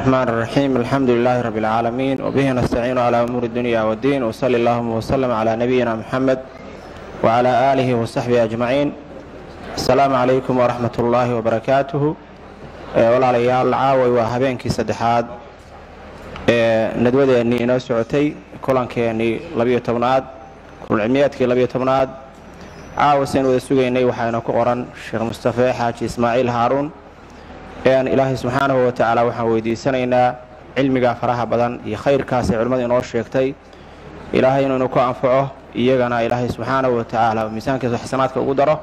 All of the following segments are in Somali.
الرحمن الرحيم الحمد لله رب العالمين وبه نستعين على أمور الدنيا والدين وصلى اللهم وسلم على نبينا محمد وعلى آله وصحبه أجمعين السلام عليكم ورحمة الله وبركاته walaalayaal caaway waa habeenkii saddexaad ee nadwadeennii inoo socotay kulankeenii labiyo tobnaad kulcilmiyaadkii labiyo tobnaad caawa saynu wada sugaynay waxaana ku qoran sheekh mustafe xaaji ismaaciil haaruun ean ilaahay subxaanahu wa tacaala waxaan weydiisanaynaa cilmigaa faraha badan iyo khayrkaasay culimmadu inoo sheegtay. Ilaahay inuu ku anfaco iyagana ilaahay subxaanahu wa tacaala miisaankiisa xasanaadka ugu daro.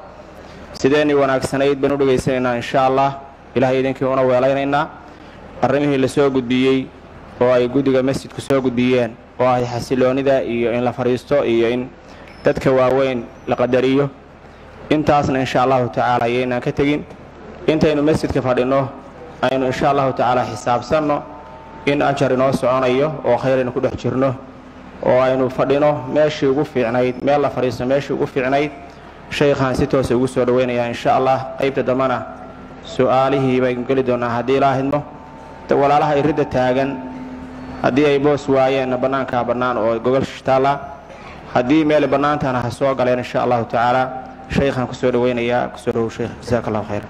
Sideennii wanaagsanayd baynu dhegaysanaynaa insha allah ilahay idinkii una weelaynaynaa. Arrimihii la soo gudbiyey oo ay guddiga masjidku soo gudbiyeen oo ahay xasiloonnida iyo in la fadhiisto iyo in dadka waaweyn la qadariyo. Intaasna insha allahu tacaala ayaynaan ka tegin intaynu masjidka fadhinno aynu insha allahu tacaala xisaabsanno in ajar inoo soconayo oo khayr aynu ku dhex jirno oo aynu fadhino meeshii ugu fiicnayd meel la fadhiisto meeshii ugu fiicnayd shaykhaan si toosa ugu soo dhoweynayaa insha allah. Qaybta dambana su'aalihii baynu geli doonnaa haddii ilaa hidmo. Walaalaha iridda taagan haddii ay boos waayeenna bannaankaa bannaan oo gogol shitaalla haddii meeli bannaantana ha soo galeen insha allahu tacaala shaykhaan ku soo dhoweynayaa ku soo dhowow sheykh jasaaka allahu khayra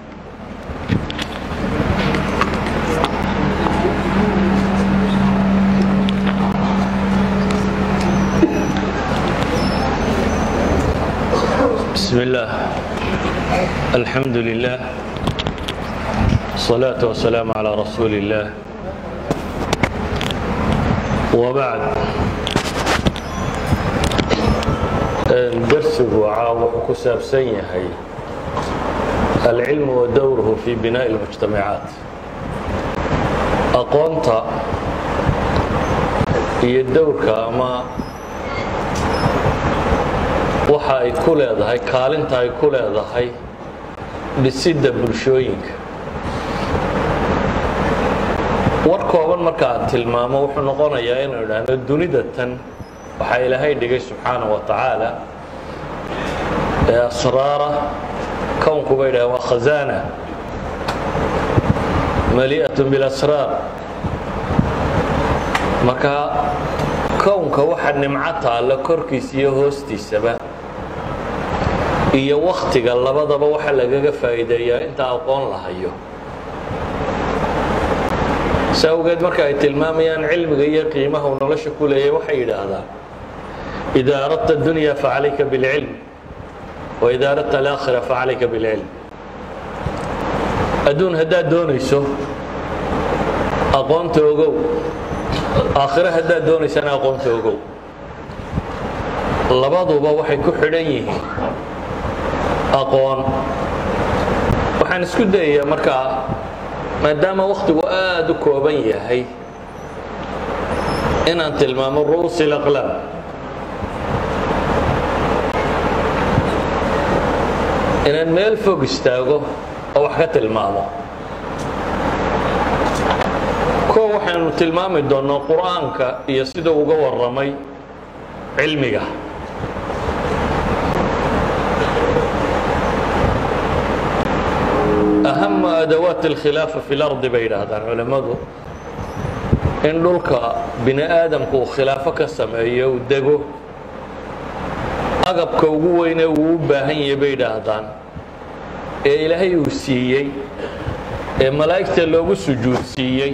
بسم الله الحمد لله الصلاة والسلام على رسول الله وبعد درسه عاوح كساب سيهي العلم ودوره في بناء المجتمعات أقونت هي الدور كما waxa ay ku leedahay kaalinta ay ku leedahay dhisidda bulshooyinka. War kooban marka aan tilmaamo wuxuu noqonayaa inuu idhaahno dunida tan waxaa ilaahay dhigay subxaana wa tacaala ee asraara kownku bay dhahen waa khazaana mali'atun bilasraar marka kownka waxa nimco taalla korkiisa iyo hoostiisaba iyo wakhtiga labadaba waxa lagaga faa'iideeyaa inta aqoon la hayo. Si awgeed marka ay tilmaamayaan cilmiga iyo qiimaha uu nolosha ku leeyahy waxay yidhaahdaan ida aradta dunya facalayka bilcilm waida aradta alaakhira facalayka bilcilm. Adduun haddaad doonayso aqoonta ogow. Aakhiro haddaad doonaysana aqoonta ogow. Labaduba waxay ku xidhan yihiin aqoon. Waxaan isku dayayaa markaa maadaama wakhtigu aada u kooban yahay inaan tilmaamo ru'uusi laqlam inaan meel fog istaago oo wax ka tilmaamo. Koo waxaynu tilmaami doonnaa qur'aanka iyo siduu uga warramay cilmiga أهم أدوات الkhilaafa fi اlardi bay yidhaahdaan culimmadu in dhulka bini aadamku uu khilaafo ka sameeyo uu dego agabka ugu weyne uu u baahan yahay bay yidhaahdaan ee ilaahay uu siiyey ee malaa'igta loogu sujuudsiiyey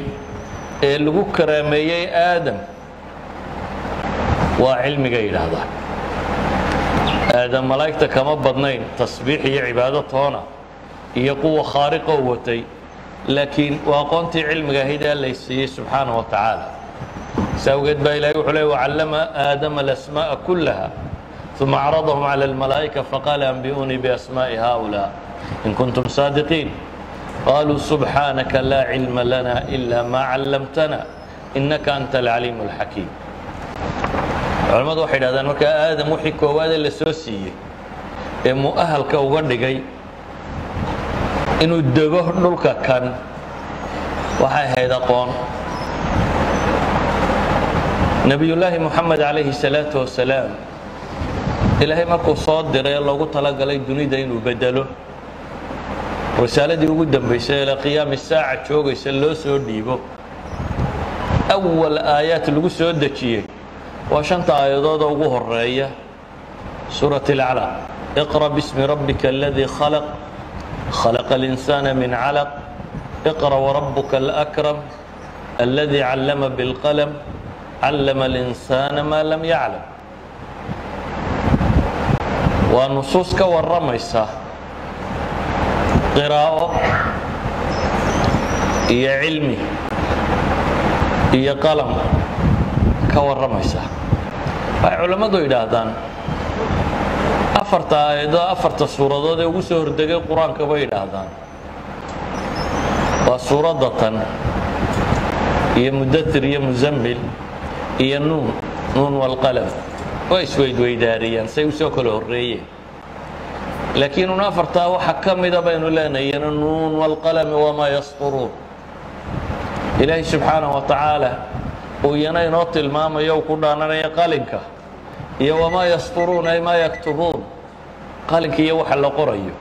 ee lagu karaameeyey aadam waa cilmiga yidhaahdaan aadam malaa'igta kama badnayn tasbiix iyo cibaado toona iyo quwa khaariqoo watay laakiin waa aqoontii cilmiga ahayd ee lay siiyey subxaana wa tacaala. Si awgeed baa ilahay wuxuu leey wacallama aadama alasmaa'a kullaha uma acradahum cala almalaa'ika faqaala anbi'uunii biasmaa'i haؤulaa in kuntum saadiqiin. Qaluu subxaanaka laa cilma lana ila maa callamtana innaka anta alcaliimu alxakiim culimmadu waxay dhahdaan marka aadam wixii koowaadee la soo siiyey ee mu'ahalka uga dhigay inuu dego dhulka kan waxay ahayd aqoon. Nebiyullaahi moxamed calayhi salaatu wasalaam ilaahay markuu soo diray loogu talagalay dunida inuu bedelo. Risaaladii ugu dambaysay ee qiyaami saaca joogaysa loo soo dhiibo. Awal aayaad lagu soo dejiyey waa shanta aayadooda ugu horreeya suurat اlcalaq iqra bismi rabbika aladii khalaq khalaqa اlinsaana min calaq iqra warabuka alakram aladii callama biاlqalm callama اlinsaana maa lam yaclam waa nusuus ka warramaysa qiraa'o iyo cilmi iyo qalam ka warramaysa waxay culammadu yidhaahdaan afarta aayado afarta suuradood ee ugu soo hordegay qur'aanka bay yidhaahdaan. Waa suuradda tan iyo mudatir iyo muzammil iyo nuun nuun walqalam waa isweydweydaariyaan say u soo kala horreeyeen. Laakiin un afartaa waxa ka mida baynu leenahayna nuun walqalami wamaa yasturuun ilaahay subxaanah wa tacaala uu iyana inoo tilmaamayo ku dhaananaya qalinka iyo wamaa yasturuun ay maa yaktubuun qalinka iyo waxa la qorayo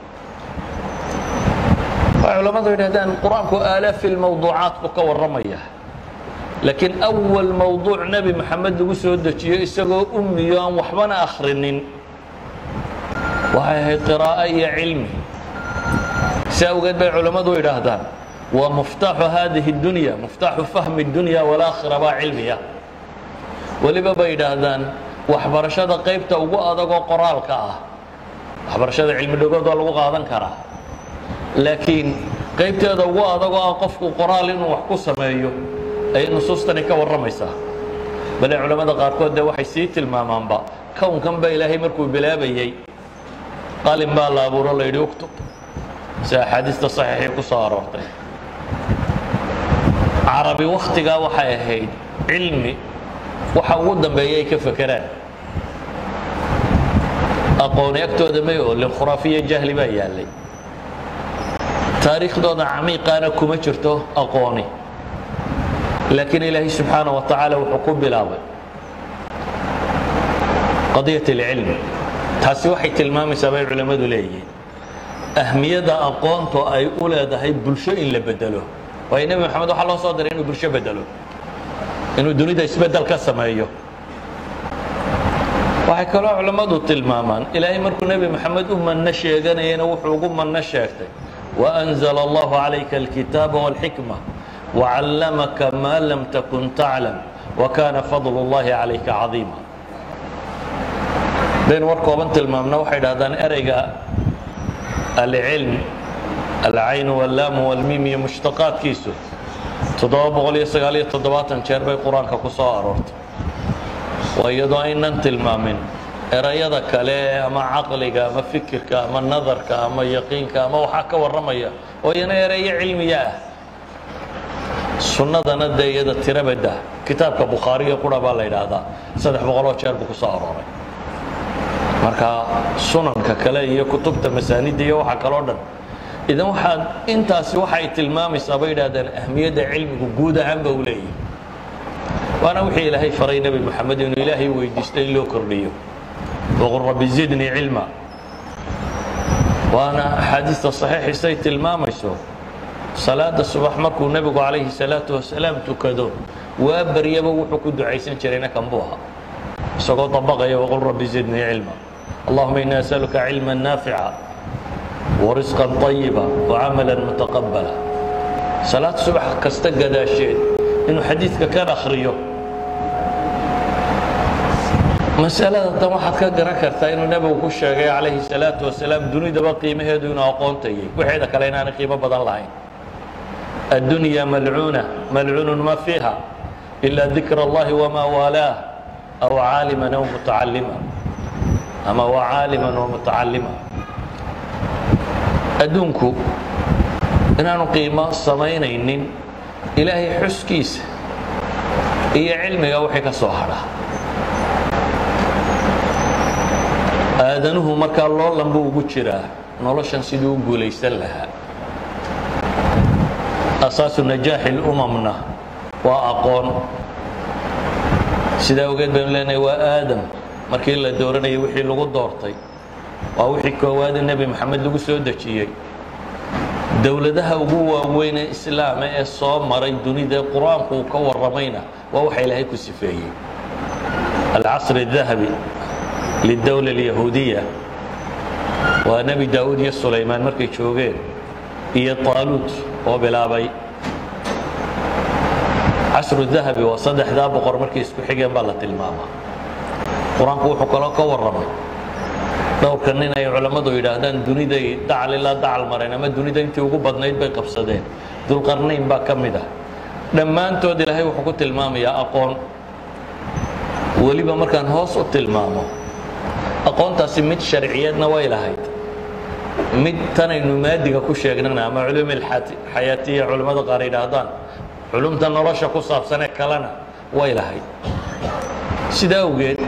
waxay culammadu yidhahdaan qur'aanku aalaafi lmawduucaat buu ka warramaya laakiin awal mawduuc nebi maxamed lagu soo dejiyo isagoo ummiyo aan waxbana akhrinin waxay ahayd qiraa'o iyo cilmi si awgeed bay culammadu yidhaahdaan waa muftaaxu haadihi اdunya muftaaxu fahmi اdunya walaakhira baa cilmiya weliba bay yidhaahdaan waxbarashada qaybta ugu adagoo qoraalka ah waxbarashada cilmi dhagood waa lagu qaadan karaa. Laakiin qaybteeda ugu adagoo ah qofku qoraal inuu wax ku sameeyo ayay nusuustani ka warramaysaa. Bale culammada qaarkood dee waxay sii tilmaamaanba kownkan ilaahay markuu bilaabayey qalin baa la abuuro la yidhi uktub si axaadiista saxiixii ku soo aroortay. Carabi wakhtigaa waxay ahayd cilmi waxa ugu dambeeya ay ka fekeraan aqooni agtooda may oolin khuraafiya jahli baa yaallay taariikhdooda camiiqaana kuma jirto aqooni. Laakiin ilaahay subxaana wa tacaala wuxuu ku bilaabay qadiyat alcilmi taasi waxay tilmaamaysaa bay culammadu leeyihiin. Ahmiyadda aqoontu ay u leedahay bulsho in la bedelo. Waayo nebi moxamed waxaa loo soo diray inuu bulsho bedelo inuu dunida isbeddel ka sameeyo. Waxay kaloo culammadu tilmaamaan ilaahay markuu nebi moxamed u manno sheeganayana wuxuu ugu manno sheegtay. Waanzala allahu calayka alkitaaba walxikma wacallamaka maa lam takun taclam wakana fadlu اllahi calayka cadiima baynu war kooban tilmaamna waxay dhahdaan ereyga alcilm alcayn wallaamu walmiim iyo mushtaqaadkiisu jeer bay qur'aanka ku soo aroortay. Waa iyadoo aynan tilmaamin erayada kale ama caqliga ama fikirka ama nadarka ama yaqiinka ama waxaa ka warramaya oo iyana ereyo cilmiya ah. Sunnadana dee iyada tirabada kitaabka bukhaariyo qura baa la yidhaahdaa. Saddex boqoloo jeer buu ku soo arooray. Marka sunanka kale iyo kutubta masaanida iyo waxa kaloo dhan idan waxaad intaasi waxay tilmaamaysaa bay yidhahdeen ahmiyadda cilmigu guud ahaanba u leeyahy waana wixii ilaahay faray nebi moxamed inuu ilaahay weydiisto in loo kordhiyo. Waqul rabbi zidnii cilma. Waana axaadiista saxiixisay tilmaamayso salaada subax markuu nebigu calayhi salaatu wasalaam tukado waa baryaba wuxuu ku ducaysan jirayna kan buu ahaa. Isagoo dabaqaya waqul rabbi zidnii cilma. Allahuma ini asaluka cilma naafica warisqan طayiba wacamalan mutaqabala salaad subax kasta gadaasheed inuu xadiidka kan akhriyo masalada tan waxaad ka garan kartaa inuu nebigu ku sheegay calayhi salaatu wasalaam dunidaba qiimaheedu inuu aqoontayay waxeeda kale inaanay qiimo badan lahayn addunya malcuuna malcuunun ma fiiha ila dikra allahi wamaa waalaah aw caaliman aw mutacalima ama waa caaliman wa mutacalima adduunku inaanu qiimo samaynaynin ilaahay xuskiisa iyo cilmiga wixii ka soo hadha aadanuhu markaa loolan buu ugu jiraa noloshan siduu u guulaysan lahaa. Asaasu najaaxi lumamna waa aqoon. Sidaa ogeed baynu leenahay waa aadam markii la dooranayay wixii lagu doortay waa wixii koowaade nebi moxamed lagu soo dejiyey dowladaha ugu waaweyn ee islaama ee soo maray dunida ee qur-aanku uu ka warramayna waa waxa ilaahay ku sifeeyey alcasri الdahabi lidowla اlyahuudiya waa nebi daa'uud iyo sulaymaan markay joogeen iyo taaluut oo bilaabay casru dahabi waa saddexdaa boqor markay isku xigeen baa la tilmaamaa qur-aanku wuxuu kaloo ka warramay dhowrka nin ay culammadu yidhaahdaan duniday dacal ilaa dacal mareen ama dunida intii ugu badnayd bay qabsadeen. Dulqarnayn baa ka mid ah. Dhammaantood ilaahay wuxuu ku tilmaamayaa aqoon. Weliba markaan hoos u tilmaamo aqoontaasi mid sharciyeedna way lahayd. Mid tanaynu maadiga ku sheegnana ama culum xayaatiya culimmada qaar yidhaahdaan culumta nolosha ku saabsanee kalena way lahayd. Sidaa awgeed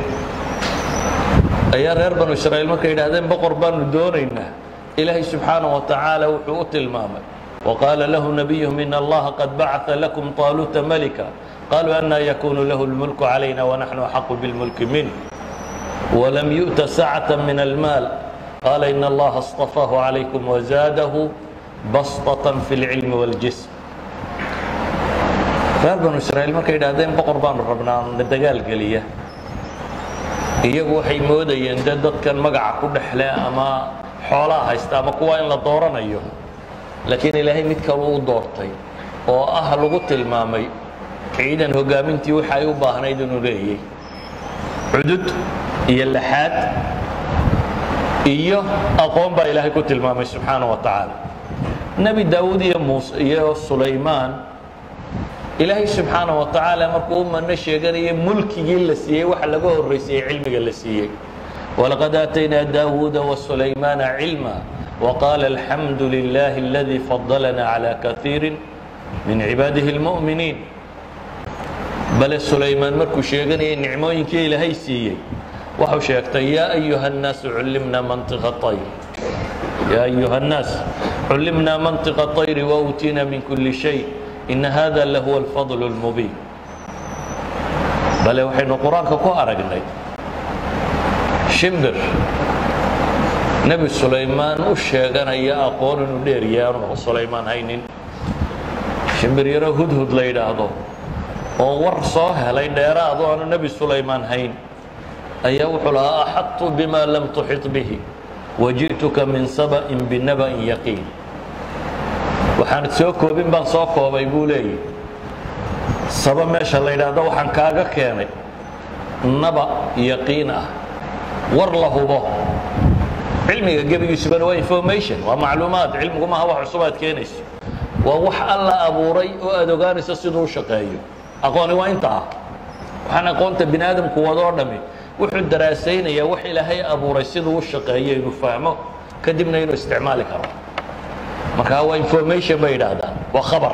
ayaa reer banu israa'iil markay yidhaahdeen boqor baanu doonaynaa. Ilaahay subxaanaه wa tacaala wuxuu u tilmaamay. Waqaala lahu nabiyuhum in allaha qad bacaa lakum طaaluuta malika. Qaluu anaa yakunu lahu اlmulku calayna wanaxnu axaqu biاlmulki minh wlam yu'ta sacata min almaal. Qaala in allaha اstafahu calaykum wazaadahu bastaةa fi اlcilmi wاljism reer banu israiil markay yidhaahdeen boqor baanu rabnaa dagaal geliya iyagu waxay moodayeen de dadkan magaca ku dhexle ama xoolaa haysta ama kuwa in la dooranayo. Laakiin ilaahay mid kalu u doortay oo ah lagu tilmaamay ciidan hogaamintii waxa ay u baahnayd inuu leeyay cudud iyo laxaad iyo aqoon baa ilaahay ku tilmaamay subxaanaه wa tacaala. Nebi daawuud iyo muuse iyo sulaymaan ilaahay subxaanaه wa tacaala markuu u mano sheeganayay mulkigii la siiyey waxa laga horraysayey cilmiga la siiyey walaqad aataynaa daawuuda wasulaymaana cilma waqaala alxamdu lilahi aladii fadalana calى kaiiri min cibaadihi اlmu'miniin bale sulaymaan markuu sheeganayay nicmooyinkii ilaahay siiyey waxau sheegtay yaa ayuha الnaasu cullimna manطiqa طayr yaa ayuha الnaas cullimna manطiqa طayri wauutiina min kuli shay ina hada lahuwa alfadl اlmubiin bale waxaynu qur'aanka ku aragnay shimbir nebi sulaymaan u sheeganaya aqoon inuu dheeryahay aanu sulaymaan haynin shimbir yaro hudhud la yidhaahdo oo war soo helay dheeraado aanu nebi sulaymaan hayn ayaa wuxuu lahaa axadtu bima lam tuxit bihi waji'tuka min saba'in binaba'in yaqiin waxaan soo koobin baan soo koobay buu leeyahy saba meesha la yidhaahdo waxaan kaaga keenay naba yaqiin ah. War la hubo. Cilmiga gebigiisubana waa information waa macluumaad. Cilmigu maaha wax cusub aad keenayso. Waa wax alla abuuray oo aad ogaanayso siduu u shaqeeyo. Aqooni waa inta ah. Waxaan aqoonta bini aadamku wadoo dhami. Wuxuu daraasaynayaa wax ilaahay abuuray siduu u shaqeeyo inuu fahmo kadibna inuu isticmaali karo markaa waa information bay yidhaahdaan waa khabar.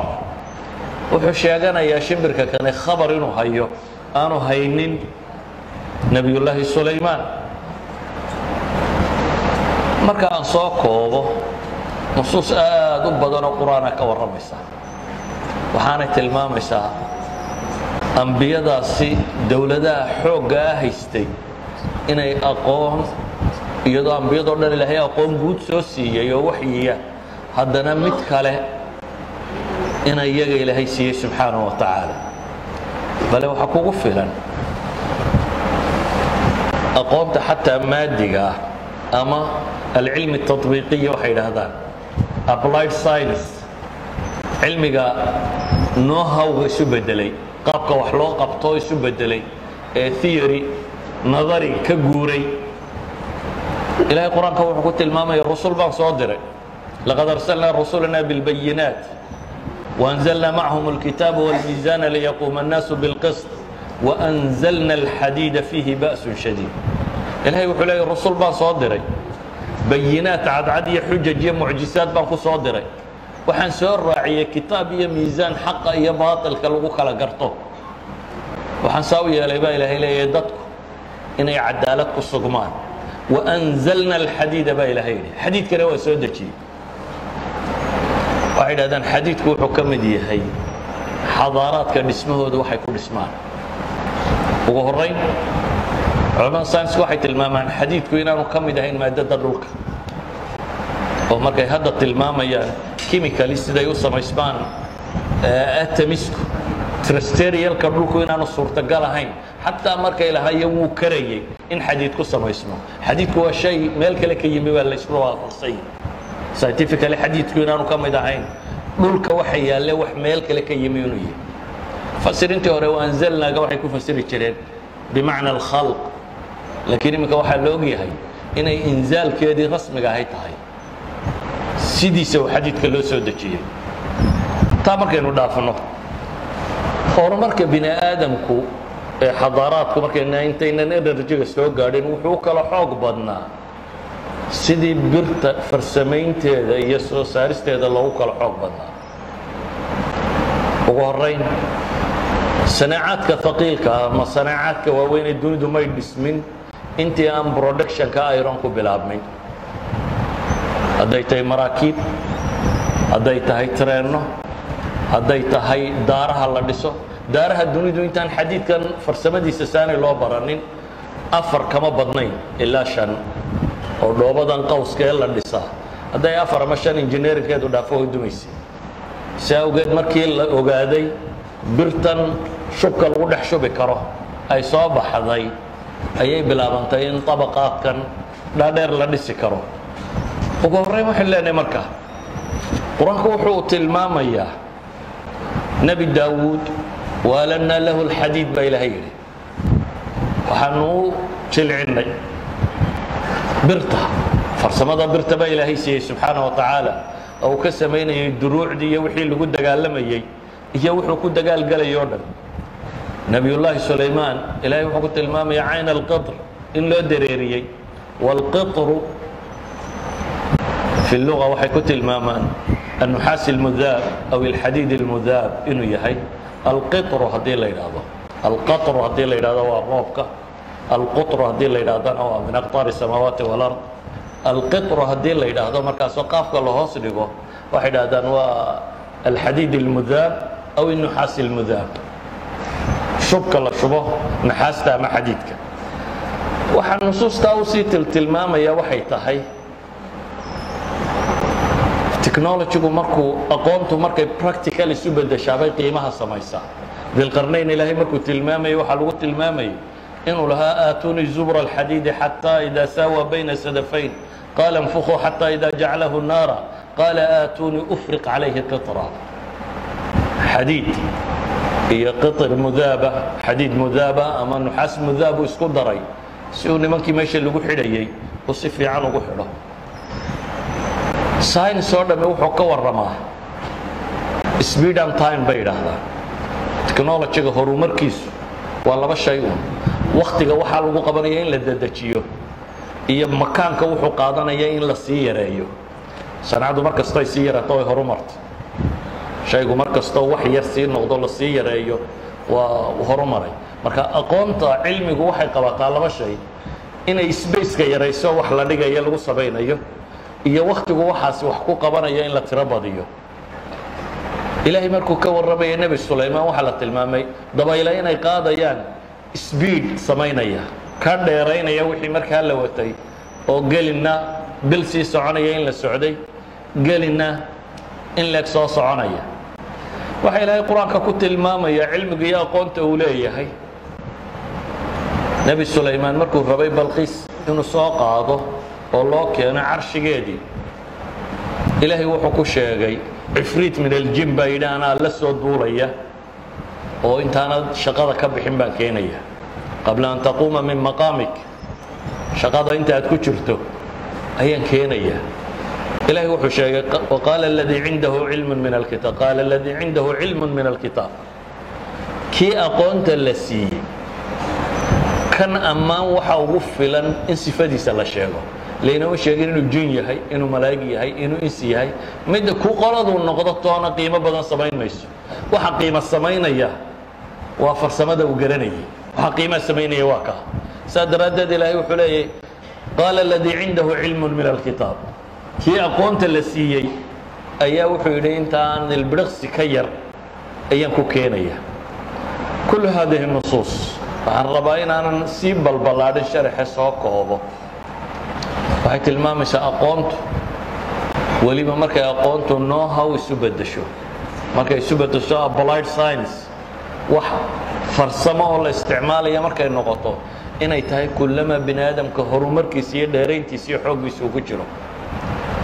Wuxuu sheeganayaa shimbirka kane khabar inuu hayo aanu haynin nebiyullaahi sulaymaan. Marka aan soo koobo nusuus aad u badan oo qur'aana ka warramaysa. Waxaanay tilmaamaysaa ambiyadaasi dowladaha xooggaa haystay inay aqoon iyadoo ambiyadoo dhan ilaahay aqoon guud soo siiyey oo waxyiya haddana mid kale ina iyaga ilaahay siiyey subxaanaه wa tacaala. Bale waxaa kugu filan aqoonta xataa maadiga ah ama alcilmi taطbiiqiya waxay idhaahdaan applied science cilmiga noohawga isu bedelay qaabka wax loo qabtoo isu bedelay ee theory nadari ka guuray. Ilaahay qur'aanka wuxuu ku tilmaamaya rusul baan soo diray. laqad arsalnaa rusulana biاlbayinaat وأنزلنا معهم الكتاب والميزان ليقوم الناس بالقسط وأنزلنا الحديد فيه بأس شديد إلهي وحو لي الرسول بان صادري بينات عد عد حجج يا معجزات بان كو صادري waxaan soo raaciyay kitaab iyo miisaan xaqa iyo baatilka lagu kala garto waxaan saa u yeelay baa ilaahay leeyahay dadku inay cadaalad ku sugmaan waanzalna alxadiida baa ilaahay yidhi xadiidkana waa soo dejiyey waxay yidhahdaan xadiidku wuxuu ka mid yahay xadaaraadka dhismahooda waxay ku dhismaan. Ugu horayn culamada saynsku waxay tilmaamaan xadiidku inaanu ka mid ahayn maadada dhulka. Oo markay hadda tilmaamayaan chemically siday u samaysmaan atamisku trasterialka dhulku inaanu suurtagal ahayn. Xataa markay lahaayeen wuu karayay in xadiid ku samaysmo. Xadiidku waa shay meel kale ka yimi baa laysku waafaqsay scientifically xadiidku inaanu ka mid ahayn dhulka waxa yaalle wax meel kale ka yimi inuu yahay. Fasirintii hore anzalnaaga waxay ku fasiri jireen bimacna alkhalq. Laakiin iminka waxaa la ogyahay inay inzaalkeedii rasmiga ahay tahay. Sidiisa xadiidka loo soo dejiyey. Taa markaynu dhaafno horumarka bini aadamku ee xadaaraadku markayna intaynan soo gaadhin wuxuu kala xoog badnaa sidii birta farsamaynteeda iyo soo saaristeeda loogu kala xoog badnaa. Ugu horayn sanaacaadka haqiilka ah ama sanaacaadka waaweynee dunidu may dhismin intii aan productionka iron ku bilaabmin. Hadday tahay maraakiib hadday tahay treenno hadday tahay daaraha la dhiso daaraha dunidu intaan xadiidkan farsamadiisa saanay loo baranin afar kama badnayn ilaa shan oo dhoobadan qawska ee la dhisaa hadday afar ama shan injineerinkeedu dhaafo way dumaysay. Si awgeed markii la ogaaday birtan shubka lagu dhex shubi karo ay soo baxday ayay bilaabantay in طabaqaadkan dhaadheer la dhisi karo. Ugu horreyn waxaan leenahay marka qur'aanku wuxuu tilmaamayaa nebi daawuud waalanaa lahu اlxadiid baa ilaahay yidhi. Waxaanu u jilcinnay birta farsamada birta baa ilaahay siiyey subxaana wa tacaala oo uu ka samaynayay duruucdii iyo wixii lagu dagaalamayey iyo wuxuu ku dagaalgelayay o dhan nebiyullaahi sulaymaan ilaahay wuxuu ku tilmaamaya cayn alqitr in loo dareeriyey wاlqitru fi luga waxay ku tilmaamaan annuxaasi اlmudaab aw alxadiid اlmudaab inuu yahay alqitru haddii la yidhaahdo alqatru haddii la yidhahdo waa roobka alqutru haddii la yidhahdana waa min aqtaari الsamaawaati wاlard alqitru haddii la yidhaahdo markaasoo qaafka la hoos dhigo waxay dhahdaan waa alxadiid اlmudaab aw الnuxaasi اlmudaab shubka la shubo naxaasta ama xadiidka waxaa nusuustaa usii tiltilmaamaya waxay tahay technologygu markuu aqoontu markay practical isu bedeshaabay qiimaha samaysaa dilqarnayn ilaahay markuu tilmaamayay waxaa lagu tilmaamayay inuu lahaa aatuunii zubra alxadiidi xataa idaa saawaa bayna sadafayn qaala اnfukuu xataa idaa jaclahu naara qaala aatuunii ufriq calayhi qira xadiid iyo qir mudaaba xadiid mudaaba ama nuxaas mudaabu isku daray si uu nimankii meesha lagu xidhayay uu si fiican ugu xidho saynis oo dhamme wuxuu ka warramaa speed time bay idhaahdaan technologiga horumarkiisu waa laba shay un waktiga waxaa lagu qabanaya in la dedejiyo iyo makaanka wuxuu qaadanaya in la sii yareeyo. Sancadu mar kastoo ay sii yaraato ay horumarto shaygu mar kastoo wax yar sii noqdo la sii yareeyo waa horumaray. Marka aqoonta cilmigu waxay qabataa laba shay. Inay sbaceka yarayso wax la dhigayo lagu samaynayo iyo wakhtigu waxaasi wax ku qabanayo in la tiro badiyo. Ilaahay markuu ka warramaya nebi sulaymaan waxaa la tilmaamay dabayla inay qaadayaan sbiid samaynaya. Ka dheeraynaya wixii markaa la watay oo gelinna bil sii soconaya in la socday gelinna in leeg soo soconaya. Waxaa ilaahay qur'aanka ku tilmaamaya cilmiga iyo aqoonta uu leeyahay. Nebi sulaymaan markuu rabay balqiis inuu soo qaado oo loo keeno carshigeedii ilaahay wuxuu ku sheegay cifriit min aljin baa yidhi anaa la soo duulaya oo intaanad shaqada ka bixin baan keenaya. Qabla an taquuma min maqaamik shaqada inta aad ku jirto ayaan keenaya ilahay wuxuu sheegay qaala aladii cindahu cilmu min alkitaab. Qaala aladii cindahu cilmu min alkitaab. Kii aqoonta la siiyey kan ammaan waxa ugu filan in sifadiisa la sheego. Laynama sheegin inuu jin yahay inuu malaa'ig yahay inuu insi yahay. Midda ku qoladuu noqdo toona qiimo badan samayn mayso. Waxa qiimo samaynaya waa farsamada uu garanayay. Waxa qiimaha samaynaya waa kaa saa daraaddeed ilaahay wuxuu leeyahy qaala aladii cindahu cilmu min alkitaab. Kii aqoonta la siiyey ayaa wuxuu yidhi intaan ilbiriqsi ka yar ayaan ku keenaya kullu haadihi nusuus waxaan rabaa inaanan sii balballaadhin sharaxe soo koobo. Waxay tilmaamaysaa aqoontu. Weliba markay aqoontu know how isu beddesho. Markay isu beddesho applied science wax farsamo oo la isticmaalaya markay noqoto inay tahay kullama bini aadamka horumarkiisa iyo dheerayntiisa iyo xooggiisa uu ku jiro.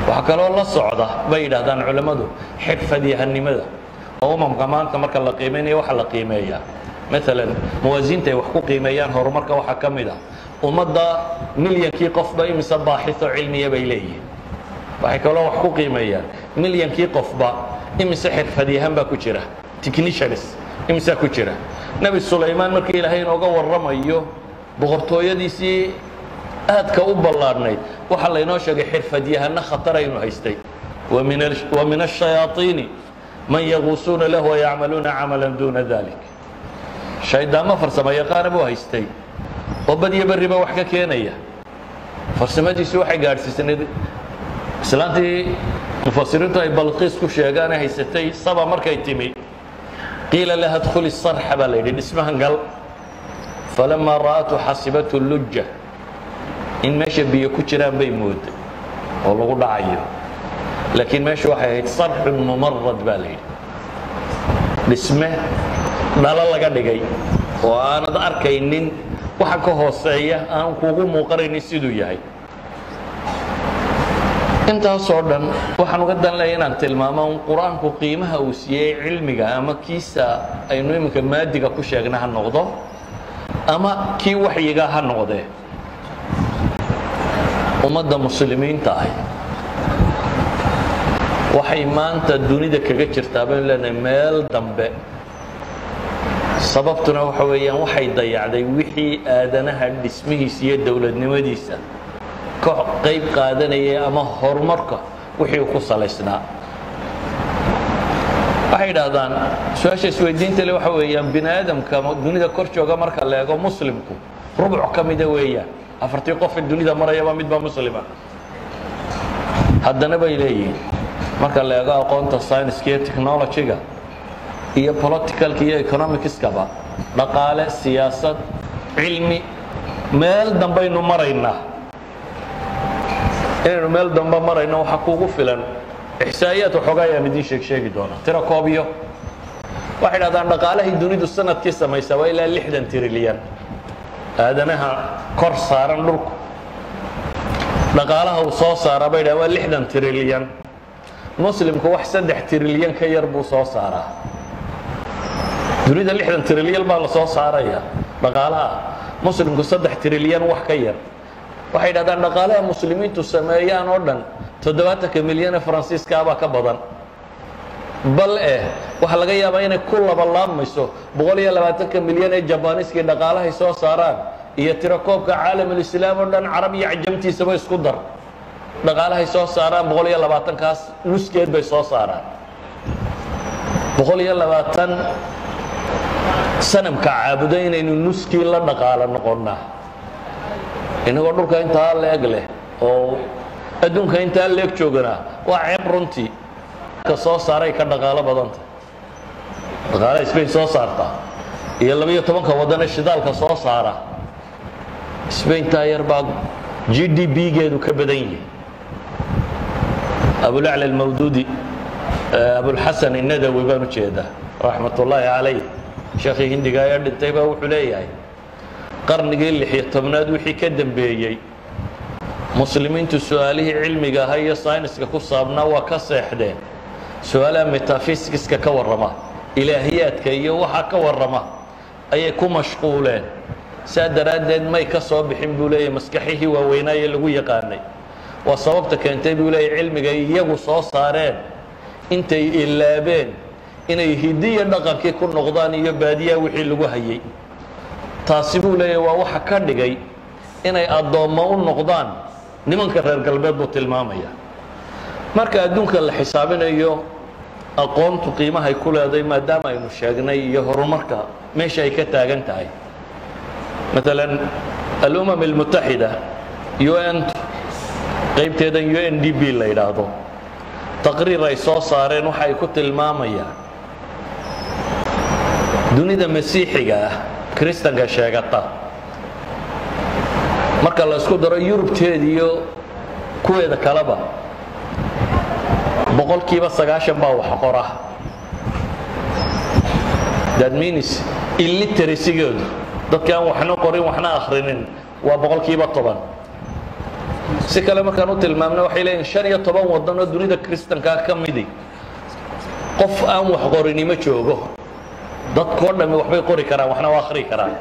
Waxaa kaloo la socda bay yidhaahdaan culammadu xirfadyahanimada oo umamka maanta marka la qiimaynaya waxa la qiimeeyaa maalan muwaasiinta ay wax ku qiimeeyaan horumarka waxaa ka mid ah. Ummadda milyankii qofba imise baaxito cilmiya bay leeyihiin. Waxay kaloo wax ku qiimeeyaan. Milyankii qofba imise xirfadyahan baa ku jira. Technicians imisaa ku jira. Nebi sulaymaan markii ilaahay inooga warramayo boqortooyadiisii aadka u ballaadhnayd waxaa laynoo sheegay xirfadyahano khataraynu haystay. Wa min ashayaaiini man yaguusuuna lahu wayacmaluuna camalan duuna dalik shayddaamo farsamo yaqaana buu haystay. Oo badyo berriba wax ka keenaya. Farsamadiisu waxay gaadhsiisnayd islaantii mufasiriintu ay balqiis ku sheegaane haysatay saba markay timi qiila laha dkhuli sarxa baa la yidhi dhismahan gal falamaa ra'atu xasibatu lujja in meesha biyo ku jiraan bay mooday oo lagu dhacayo laakiin meesha waxay ahayd sarxun mumarad baa la yidhi dhisme dhalo laga dhigay oo aanad arkaynin waxa ka hooseeya aan kuugu muuqanaynin siduu yahay intaasoo dhan waxaan uga dan leeya inaan tilmaamo un qur'aanku qiimaha uu siiyey cilmiga ama kiisa aynu iminka maadiga ku sheegna ha noqdo ama kii waxyiga ha noqdee ummadda muslimiinta ah waxay maanta dunida kaga jirtaa baynu leenahay meel dambe. Sababtuna waxa weeyaan waxay dayacday wixii aadanaha dhismihiisa iyo dowladnimadiisa ka qayb qaadanayay ama horumarka wixii ku salaysnaa. Waxay yidhaahdaan su'aasha isweydiinta le waxa weeyaan bini aadamka dunida kor jooga marka la eego muslimku. Rubuc ka mida weeyaan afartii qofe dunida marayaba midbaa muslima. Haddana bay leeyihiin. Marka la eego aqoonta scienska iyo technologyga iyo politicalka iyo economicskaba dhaqaale siyaasad cilmi meel dambaynu maraynaa inaynu meel dambe marayno waxaa kuugu filan. Ixsaa'iyaad waxoogaa ayaan idiin sheeg sheegi doona. Tiro koobiyo. Waxay dhahdaan dhaqaalahay dunidu sannadkii samaysaa waa ilaa lixdan trilyan aadanaha kor saaran dhulku. Dhaqaalaha uu soo saaraa bay dhahaan waa lixdan trilyan muslimku wax saddex trilyan ka yar buu soo saaraa. Dunida lixdan trilyan baa la soo saaraya dhaqaalaha. Muslimku saddex trilyan wax ka yar waxay dhahdaan dhaqaalaha muslimiintu sameeyaan oo dhan. Toddobaatanka milyan ee faransiiskaabaa ka badan. Bal eh waxaa laga yaabaa inay ku labalaabmayso boqol iyo labaatanka milyan ee jabaniiskii dhaqaalahay soo saaraan iyo tirakoobka caalamulislaam oo dhan carab iyo cajamtiisaba isku dar. Dhaqaalahay soo saaraan boqol iyo labaatankaas nuskeed bay soo saaraan. Boqol iyo labaatan sanamka caabudo inaynu nuskii la dhaqaalo noqonnaa inagoo dhulka intaa leeg leh oo adduunka intaa leeg joogana waa ceeb runtii. Ka soo saaray ka dhaqaalo badanta. Dhaqaalaha spain soo saarta iyo labiyo tobanka wadane shidaalka soo saara. Spain taa yar baa g d b geedu ka badan yihi abulacla almawduudi abulxasan innadawi baan u jeedaa. Calayh sheekhii hindiga ayaa dhintay baa wuxuu leeyahay qarnigii lixiyo tobnaad wixii ka dambeeyey. Muslimiintu su'aalihii cilmiga ahaa iyo sayniska ku saabnaa waa ka seexdeen su'aalaha metafisiska ka warrama ilaahiyaadka iyo waxa ka warrama ayay ku mashquuleen. Saa daraaddeed may ka soo bixin buu leeyahy maskaxihii waaweynaaye lagu yaqaanay. Waa sababta keentay buu leeyahy cilmiga iyagu soo saareen intay ilaabeen inay hidiya dhaqankii ku noqdaan iyo baadiyaha wixii lagu hayay taasi buu leeyahy waa waxa ka dhigay inay addoommo u noqdaan nimanka reer galbeed buu tilmaamaya. Marka adduunka la xisaabinayo aqoontu qiimahay ku leeday maadaama aynu sheegnay iyo horumarka meesha ay ka taagan tahay. Maalan alumam almutaxida u n qaybteedan u n d b la yidhaahdo taqriir ay soo saareen waxa ay ku tilmaamayaan. Dunida masiixiga ah kristanka sheegata. Marka la isku daro yurubteeda iyo kuweeda kaleba boqolkiiba sagaashan baa wax qora. That means illiteracy-goodu dadka aan waxna qorin waxna akhrinin waa boqolkiiba toban. Si kale markaan u tilmaamna waxay leeyihiin shan iyo toban waddan oo dunida kristankaa ka midi. Qof aan wax qorini ma joogo dadkoo dhammi waxbay qori karaan waxna waa akhri karaan.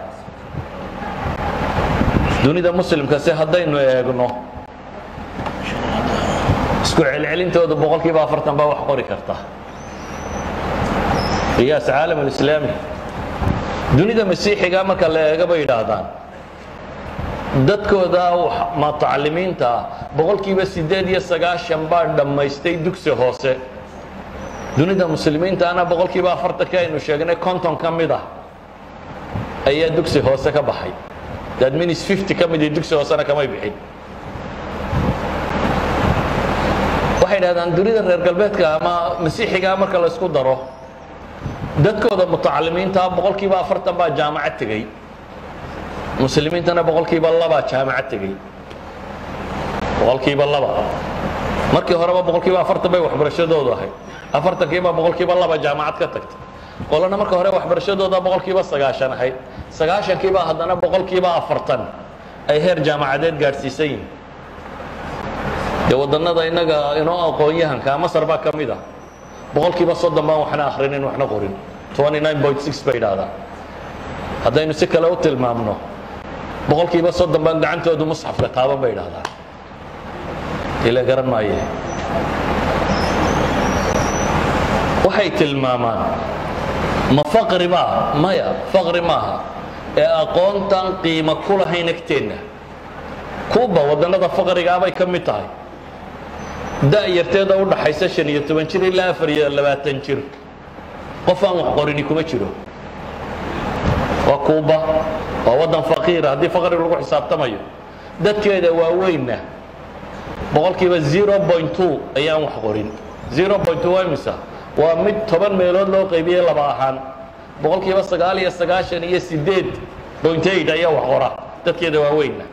Dunida muslimkase haddaynu eegno isku celcelintooda boqolkiiba afartan baa wax qori karta. Qiyaas caalam alislaami dunida masiixiga marka la eega bay yidhaahdaan. Dadkooda mutacalimiinta boqolkiiba siddeed iyo sagaashan baa dhammaystay dugsi hoose dunida muslimiintaana boqolkiiba afartanka aynu sheegnay konton ka mid ah ayaa dugsi hoose ka baxay. Means fifty ka midii dugsi hoosena kamay bixin. Waxay dhahdaan dunida reer galbeedka ama masiixigaa marka la isku daro dadkooda mutacalimiinta boqolkiiba afartan baa jaamacad tegey. Muslimiintana boqolkiiba labaa jaamacad tegey. Boqolkiiba laba. Markii horeba boqolkiiba afartan bay waxbarashadoodu ahayd afartankiibaa boqolkiiba laba jaamacad ka tagtay. Qolana marka hore waxbarashadooda boqolkiiba sagaashan ahayd sagaashankiibaa haddana boqolkiiba afartan ay heer jaamacadeed gaadhsiisan yihiin dee waddannada innaga inoo aqoon-yahanka masar baa ka mid ah. Boqolkiiba soddon baan waxna akhrinin waxna qorin. bay idhaahdaan haddaynu si kale u tilmaamno boqolkiiba soddon baan gacantoodu musxafka taaban bay idhahdaan ila garan maaye waxay tilmaamaan. Ma faqri baa maya faqri maaha. Ee aqoontan qiimo ku lahayn agteenna kuuba waddannada faqrigaabay ka mid tahay. Da'yarteeda u dhaxaysa shan iyo toban jir ilaa afar iyo labaatan jir. Qof aan wax qorini kuma jiro. Waa kuuba waa waddan faqiira haddii faqri lagu xisaabtamayo dadkeeda waaweynna boqolkiiba zero point two ayaan wax qorin. Zero point two waa imisa waa mid toban meelood loo qaybiyey laba ahaan. Boqolkiiba sagaal iyo sagaashan iyo sideed point eight ayaa wax qora. Dadkeeda waaweynna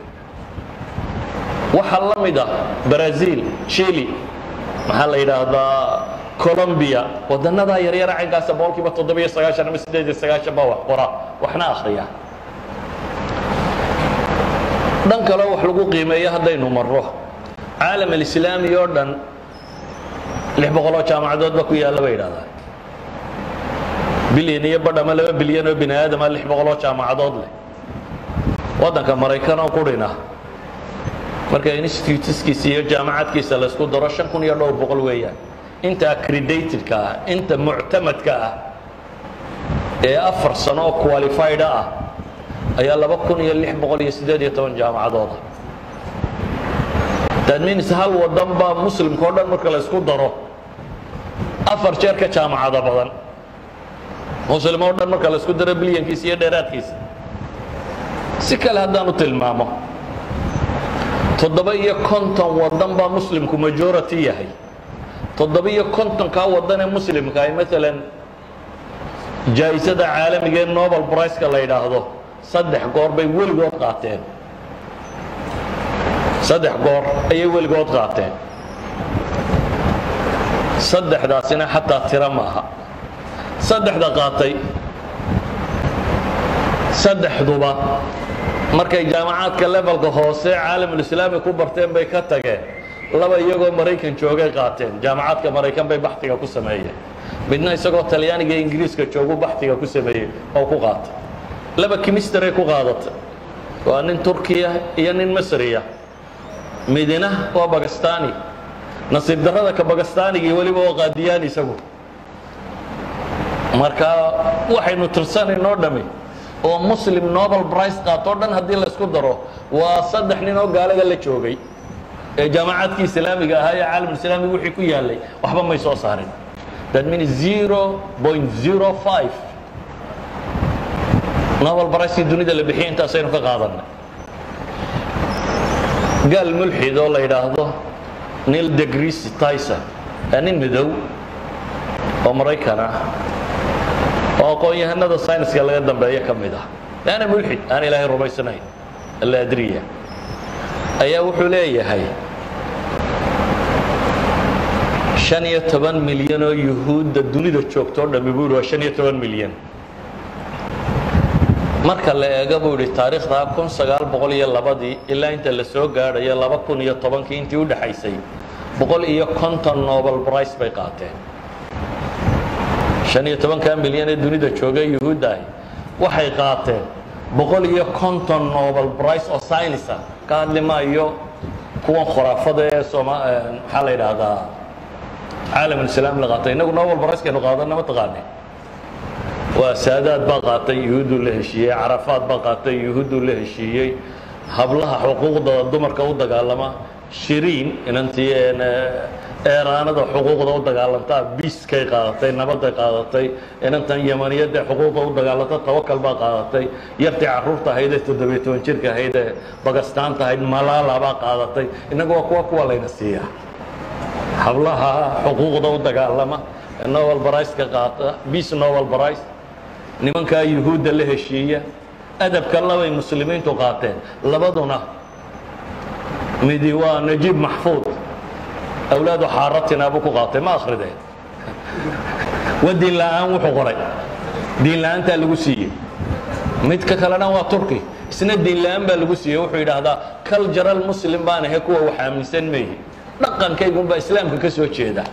waxaa la mid ah brazil chile maxaa la yidhaahdaa colombia. Waddannadaa yaryara caynkaasa boqolkiiba toddobiyo sagaashan ama siddeed iyo sagaashan baa wax qora. Waxna akhriya. Dhan kaleo wax lagu qiimeeyo haddaynu marro. Caalam alislaami dhan lix boqoloo jaamacadood ba ku yaalla bay yidhahdaa bilyan iyo badh ama laba bilyan oo bini aadama lix boqoloo jaamacadood leh. Waddanka maraykan oo qurina marka instituteskiisa iyo jaamacadkiisa laysku daro shan kun iyo dhowr boqol weeyaan. Inta accreditatedka ah inta muctamadka ah ee afar sano oo qualified ah ayaa laba kun iyo lix boqol iyo siddeed iyo toban jaamacadooda that means hal waddan baa muslimka o dhan marka laysku daro? Afar jeer ka jaamacado badan. Muslim oo dhan marka laysku daro bilyankiisa iyo dheeraadkiisa. Si kale haddaan u tilmaamo toddoba iyo konton waddan baa muslimku majority yahay. Toddoba iyo kontonkaa waddan ee muslimka ay maalan jaa'isada caalamiga ee nobel briceka la yidhaahdo saddex goor bay weligood qaateen saddex goor ayay weligood qaateen. Saddexdaasina xataa tiro maaha saddexda qaatay saddexduba markay jaamacaadka levelka hoose caalamulislaami ku barteen bay ka tageen. Laba iyagoo maraykan joogay qaateen. Jaamacaadka maraykan bay baxtiga ku sameeyeen. Midna isagoo talyaaniga ingiriiska joogu baxtiga ku sameeyey oo ku qaatay. Laba kimisteray ku qaadatay. Waa nin turkiya iyo nin masriya midina waa bagastani. Nasiib darrada ka bagastaanigii weliba waa qaadiyaan isagu. Marka waxaynu tirsanaynoo dhammi oo muslim nobel brice qaatoo dhan haddii laysku daro waa saddex nin oo gaalada la joogay ee jaamacaadkii islaamiga ahaa ee caalamulislaamiga wixii ku yaallay waxba may soo saarin. That means zero point zero five. Nobel bricekii dunida la bixiyay intaasaynu ka qaadanay gaal mulxid oo la yidhaahdo neil degree tyson. Waa nin midow oo maraykan ah oo aqoon-yahanada sayniska laga dambeeyo ka mid ah. Laana mulxid aan ilaahay rumaysanayn. Alla adriya. Ayaa wuxuu leeyahay shan iyo toban milyan oo yuhuudda dunida joogto o dhammi buu yidhi waa shan iyo toban milyan marka la eega buu yidhi taariikhda kun sagaal boqol iyo labadii ilaa inta la soo gaadhayo laba kun iyo tobankii intii u dhexaysay boqol iyo konton nobel brice bay qaateen. Shan iyo tobankaa milyan ee dunida jooga yuhuudda ahi waxay qaateen boqol iyo konton nobel brice oo ah ka hadli maayo kuwan khuraafada ee maxaa la yidhaahdaa caalamulislaam la qaatay. Innagu nobel bricekaynu qaadana ma taqaane waa saadaad baa qaatay yuhuudduu la heshiiyey. Carafaad baa qaatay yuhuudduu la heshiiyey. Hablaha xuquuqda dumarka u dagaalama. Shiriin inantii eeraanada xuquuqda u dagaalantaa biiskay qaadatay nabaday qaadatay. Inantan yamaniyadda xuquuqda u dagaalanta tawakal baa qaadatay. Yartii carruurta ahaydee toddobiyo toban jirka ahaydee bagastaanta ahayd malaala baa qaadatay. Innagu waa kuwa kuwa layna siiyaa hablaha xuquuqda u dagaalama. Nobel brice-ka qaata biis nobel brice nimankaa yuhuudda la heshiiya adabka labay muslimiintu qaateen labaduna midi waa najiib maxfuud. Awlaadu xaaratina buu ku qaatay ma akrideen waa diin la'aan wuxuu qoray. Diin la'aantaa lagu siiyey. Midka kalena waa turki. Isna diin la'aan baa lagu siiyey wuxuu yidhaahdaa cultural muslim baan ahay kuwa wax aaminsan meeyi dhaqankaygunbaa islaamka ka soo jeeda.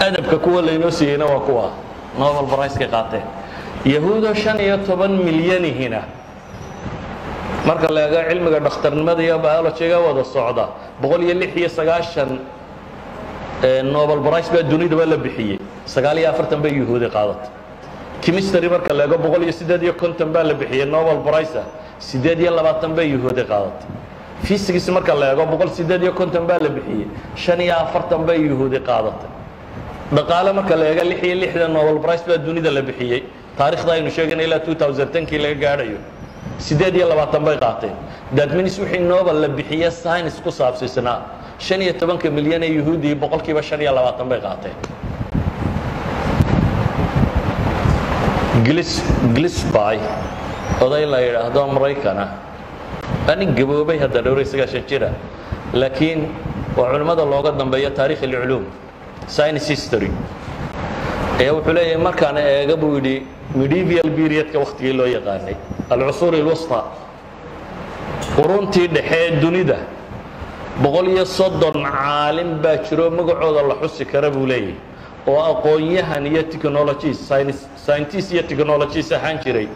Adabka kuwa laynoo siiyeyna waa kuwa. Nobel brice-ka qaateen yahuudo shan iyo toban milyanihina marka la eego cilmiga dhakhtarnimada iyo biologyga wada socda boqol iyo lix iyo sagaashan nobel brice baa dunidaba la bixiyey. Sagaal iyo afartan bay yuhuudi qaadatay chemistry marka la eego boqol iyo siddeed iyo konton baa la bixiyey nobel brice siddeed iyo labaatan bay yuhuudi qaadatay physics marka la eego boqol siddeed iyo konton baa la bixiyey. Shan iyo afartan bay yuhuudi qaadatay dhaqaale marka la eega lix iyo lixdan nobel brice baa dunida la bixiyey taarikhda aynu sheegana ilaa 2010kii laga gaadhayo. Siddeed iyo labaatan bay qaateen. Dadminis wixii nobel la bixiye science ku saabsiisnaa shan iyo tobanka milyan ee yuhuudii boqolkiiba shan iyo labaatan bay qaateen. Glis glisby oday la yidhaahdo maraykana waa nin gaboobay hadda dhowr iyo sagaashan jira. Laakiin waa culimmada looga dambeeya taarikh alculuum science history. Ayaa wuxuu leeyahay markaan eega buu yidhi medieval periodka wakhtigii loo yaqaanay alcusuur alwusta. Quruntii dhexee dunida boqol iyo soddon caalim baa jiro magacooda la xusi kara buu leeyahay oo aqoon-yahan iyo technologies scientist iyo technologies ahaan jiray.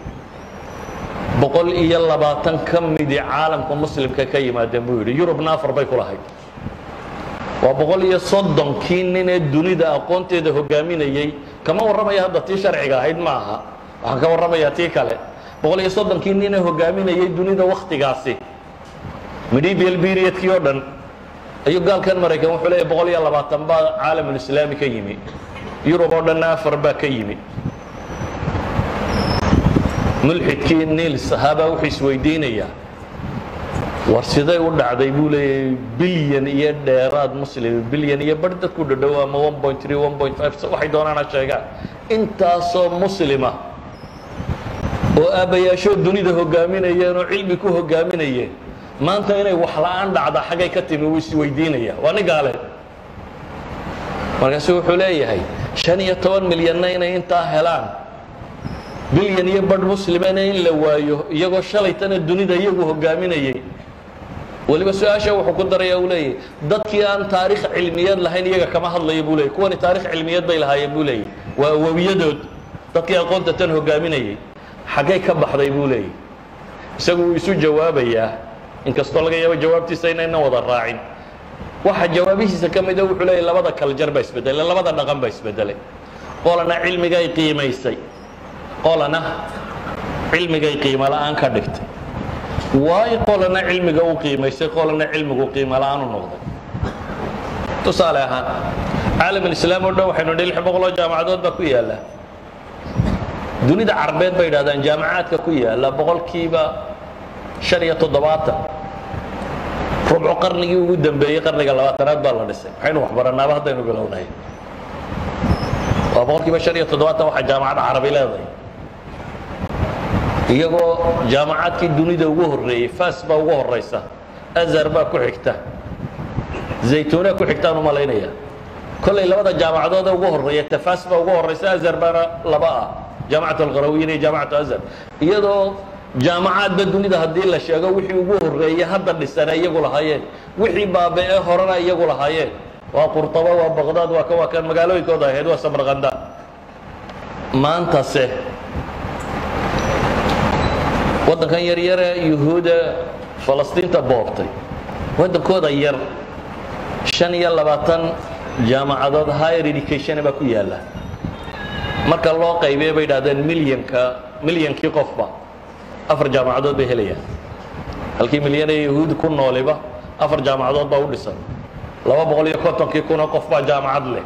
Boqol iyo labaatan ka midi caalamka muslimka ka yimaadeen buu yidhi yurubna afar bay ku waa boqol iyo soddonkii nin ee dunida aqoonteeda hogaaminayey kama warramaya hadda tii sharciga ahayd ma aha waxaan ka warramayaa tii kale. Boqol iyo soddonkii nin ee hogaaminayey dunida wakhtigaasi. Medieval periodkii oo dhan ayuu gaalkan maraykan wuxuu leeyahy boqol iyo labaatan baa caalamulislaami ka yimi. Yurub oo dhanna afar baa ka yimi. Mulxidkii niils ahaabaa wuxuu isweydiinayaa war siday u dhacday buu leeyahay bilyan iyo dheeraad muslim bilyan iyo bar dadku dhadhow ama waxay doonaana sheegaan. Intaasoo muslima oo aabbayaashoo dunida hogaaminayeen oo cilmi ku hogaaminayeen maanta inay wax la'aan dhacda xaggay ka timi wuu isweydiinaya waa nin gaale. Wuxuu leeyahay shan iyo toban milyanna inay intaa helaan bilyan iyo badh muslimana in la waayo iyagoo shalaytana dunida iyagu hogaaminayay weliba su'aasha wuxuu ku daraya uu leeyahy dadkii aan taarikh cilmiyeed lahayn iyaga kama hadlaya buu leeyay kuwani taarikh cilmiyeed bay lahaayeen buu leeyay waa awowiyadood dadkii aqoonta tan hogaaminayay xaggay ka baxday buu leeyay isagu wuu isu jawaabayaa. Inkastoo laga yaabo jawaabtiisa inaynan wada raacin. Waxa jawaabihiisa ka mida wuxuu leeyahy labada kaljar baa isbedelay labada dhaqan baa isbedelay. Qolana cilmigay qiimaysay qolana cilmigay qiimo la'aan ka dhigtay waayo qolana cilmiga u qiimaysay qolana cilmigu qiimo la'aan u noqday. Tusaale ahaan caalamulislaam oo dhan waxaynu nhi lix boqoloo jaamacadood baa ku yaalla. Dunida carbeed bay yidhahdaan jaamacaadka ku yaalla boqolkiiba shan iyo toddobaatan. Rubco qarnigii ugu dambeeyey qarniga labaatanaad baa la dhisay. Maxaynu waxbaranaaba haddaynu bilownahay. Waa boqolkiiba shan iyo toddobaatan waxaa jaamacad carabi leedahay iyagoo jaamacaadkii dunida ugu horreeyey fas baa ugu horaysa azhar baa ku xigta zaytuunaa ku xigtaan u malaynaya kollay labada jaamacadood ee ugu horreeya tafaas baa ugu horraysa azhar baana laba ah jaamacat alqarawiyin iyo jaamacatu azhar. Iyadoo jaamacaadba dunida haddii la sheego wixii ugu horreeyey hadda dhisane iyagu lahaayeen wixii baabe-e horena iyagu lahaayeen. Waa qurtaba waa baqdaad waa ka waa kan magaalooyinkooda ahayd waa samarqanda. Maantase waddankan yaryare yuhuuda falastiinta boobtay. Waddankooda yar shan iyo labaatan jaamacadood higher education baa ku yaalla. Marka loo qaybiye bay idhahdeen milyanka milyankii qofba. Afar jaamacadood bay helayaan. Halkii milyan ee yahuudi ku nooliba afar jaamacadood baa u dhisan. Laba boqol iyo kontonkii kunoo qof baa jaamacad leh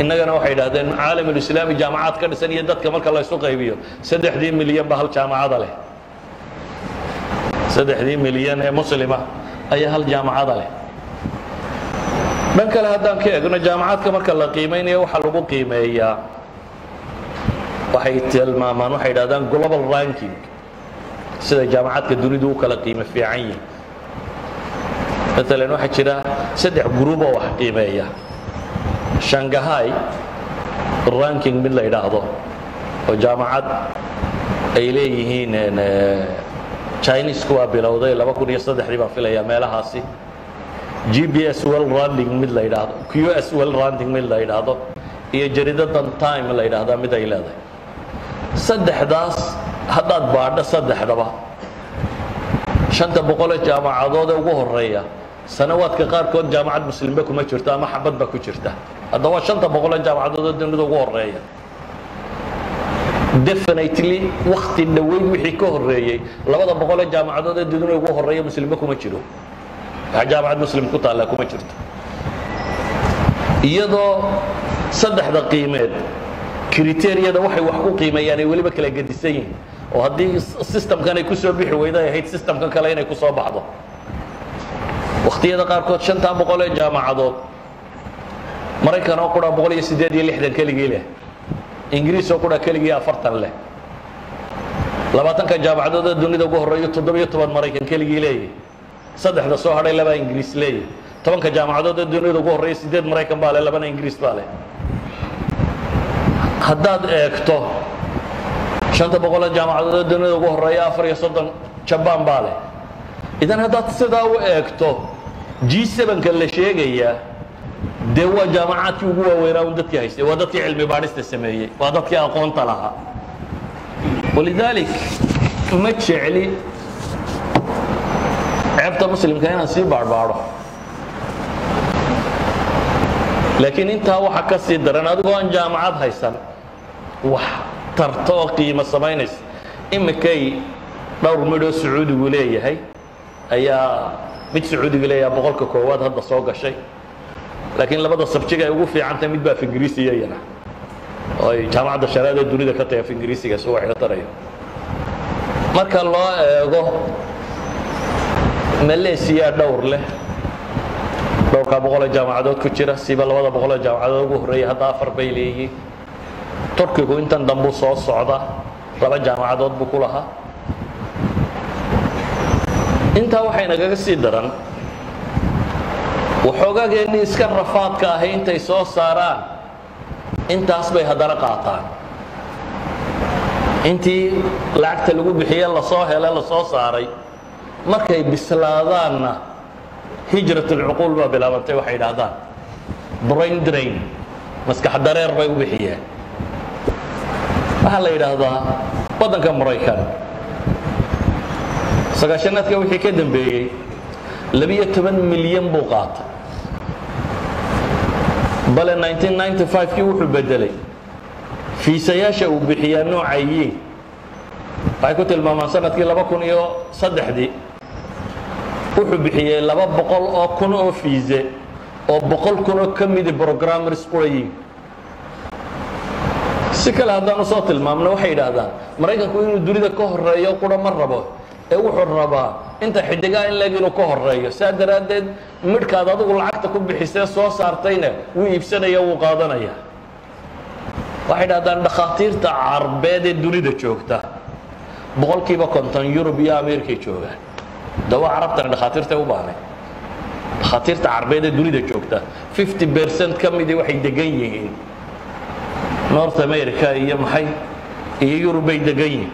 innagana waxay idhahdeen caalamulislaami jaamacaad ka dhisan iyo dadka marka laysu qaybiyo saddexdii milyan ba hal jaamacada leh. Saddexdii milyan ee muslima ayaa hal jaamacada leh. Dhan kale haddaan ka egno jaamacadka marka la qiimaynayo waxaa lagu qiimeeyaa waxay tilmaamaan waxay idhahdaan global ranking sida jaamacadka dunidu u kala qiimo fiican yihiin maalan waxaa jira saddex gruub oo wax qiimeeya shangahay ranking mid la yidhaahdo oo jaamacad ay leeyihiin chinesku waa bilowday baan filayaa meelahaasi. G b s well runding mid la yidhaahdo q s well runding mid la yidhaahdo iyo jaridadan time la yidhaahdaa mid ay leedahay. Saddexdaas haddaad baadho saddexdaba shanta boqolee jaamacadood ee ugu horreeya sanawaadka qaarkood jaamacad muslimba kuma jirto ama xabad ba ku jirta. Haddaba waa shanta boqolee jaamacadood ee dunida ugu horreeya definitely wakti dhoweyd wixii ka horeeyey labada boqolee jaamacadood ee dunida ugu horreeya muslimba kuma jiro. Wax jaamacad muslim ku taalla kuma jirto iyadoo saddexda qiimeed kriteriyada waxay wax ku qiimeeyaan ay weliba kala gedisan yihiin. Oo haddii systemkan ay ku soo bixi weyda ay ahayd systemkan kale inay ku soo baxdo wakhtiyada qaarkood shantaa boqol ee jaamacadood maraykan oo qura boqol iyo siddeed iyo lixdan keligii leh. Ingiriis oo qura keligii afartan leh. Labaatanka jaamacadood ee dunida ugu horreeyo toddobiyo toban maraykan keligii leeyahy saddexda soo hadhay labaa ingiriis leeyahy tobanka jaamacadood ee dunida ugu horreeya siddeed maraykan baa leh labana ingiriis baa leh. Haddaad eegto shanta boqolee jaamacadood ee dunida ugu horreeya afar iyo soddon jabaan baa leh. Idan haddaad sidaa u eegto g sevenka la sheegayaa dee waa jaamacaadkii ugu waaweynaa un dadkii haystay waa dadkii cilmi baadhista sameeyey waa dadkii aqoonta lahaa. Walidaalik ma jecli ceebta muslimka inaan sii baadhbaadho laakiin intaa waxa ka sii daran adigoo aan jaamacad haysan wax tarto oo qiimo samaynaysa imikay dhowr midhoo sacuudigu leeyahay ayaa mid sacuudiga leeyaha boqolka koowaad hadda soo gashay. Laakiin labada sabjiga ay ugu fiicantahay mid baa ingiriisiya iyana oo ay jaamacadda sharaada dunida ka tahay ingiriisiga si wax iga tarayo. Marka loo eego malaysiya dhowr leh. Dhowrkaa boqolee jaamacadood ku jira siba labada boqolee jaamacadood ugu horreeya hadda afar bay leeyihiin. Turkigu intan dambuu soo socda laba jaamacadood buu ku lahaa intaa waxay nagaga sii daran. Waxoogaageenii iska rafaadka ahay intay soo saaraan. Intaas bay haddana qaataan. Intii lacagta lagu bixiye la soo hele la soo saaray markay bislaadaanna hijratulcuquul baa bilaabantay waxay idhaahdaan brain drain maskax dareer bay u bixiyeen. Waxaa la yidhaahdaa waddanka maraykan sagaashanaadka wixii ka dambeeyey labiyo toban milyan buu qaatay. Bale 1995kii wuxuu bedelay fiisayaasha uu bixiyaa noocayiin waxay ku tilmaamaan sannadkii iyo saddexdii. Wuxuu bixiyey laba boqol oo kun oo fiise oo boqol kun oo ka midi programmers qurayiin si kale haddaan u soo tilmaamno waxay yidhaahdaan maraykanku inuu dunida ka horeeyo qura ma rabo ee wuxuu rabaa inta xidigaa in leeg inuu ka horeeyo saa daraaddeed midhkaad adigu lacagta ku bixisee soo saartayna wuu iibsanaya wuu qaadanaya. Waxay dhahdaan dhakhaatiirta carbeed ee dunida joogta. Boqolkiiba konton yurub iyo ameerikay joogaan. Dawa carabtani dhakhaatiirtay u baahnay dhakhaatiirta carbeed ee dunida joogta. 50 percent ka midii waxay degan yihiin. North america iyo maxay? Iyo yurub bay degan yihiin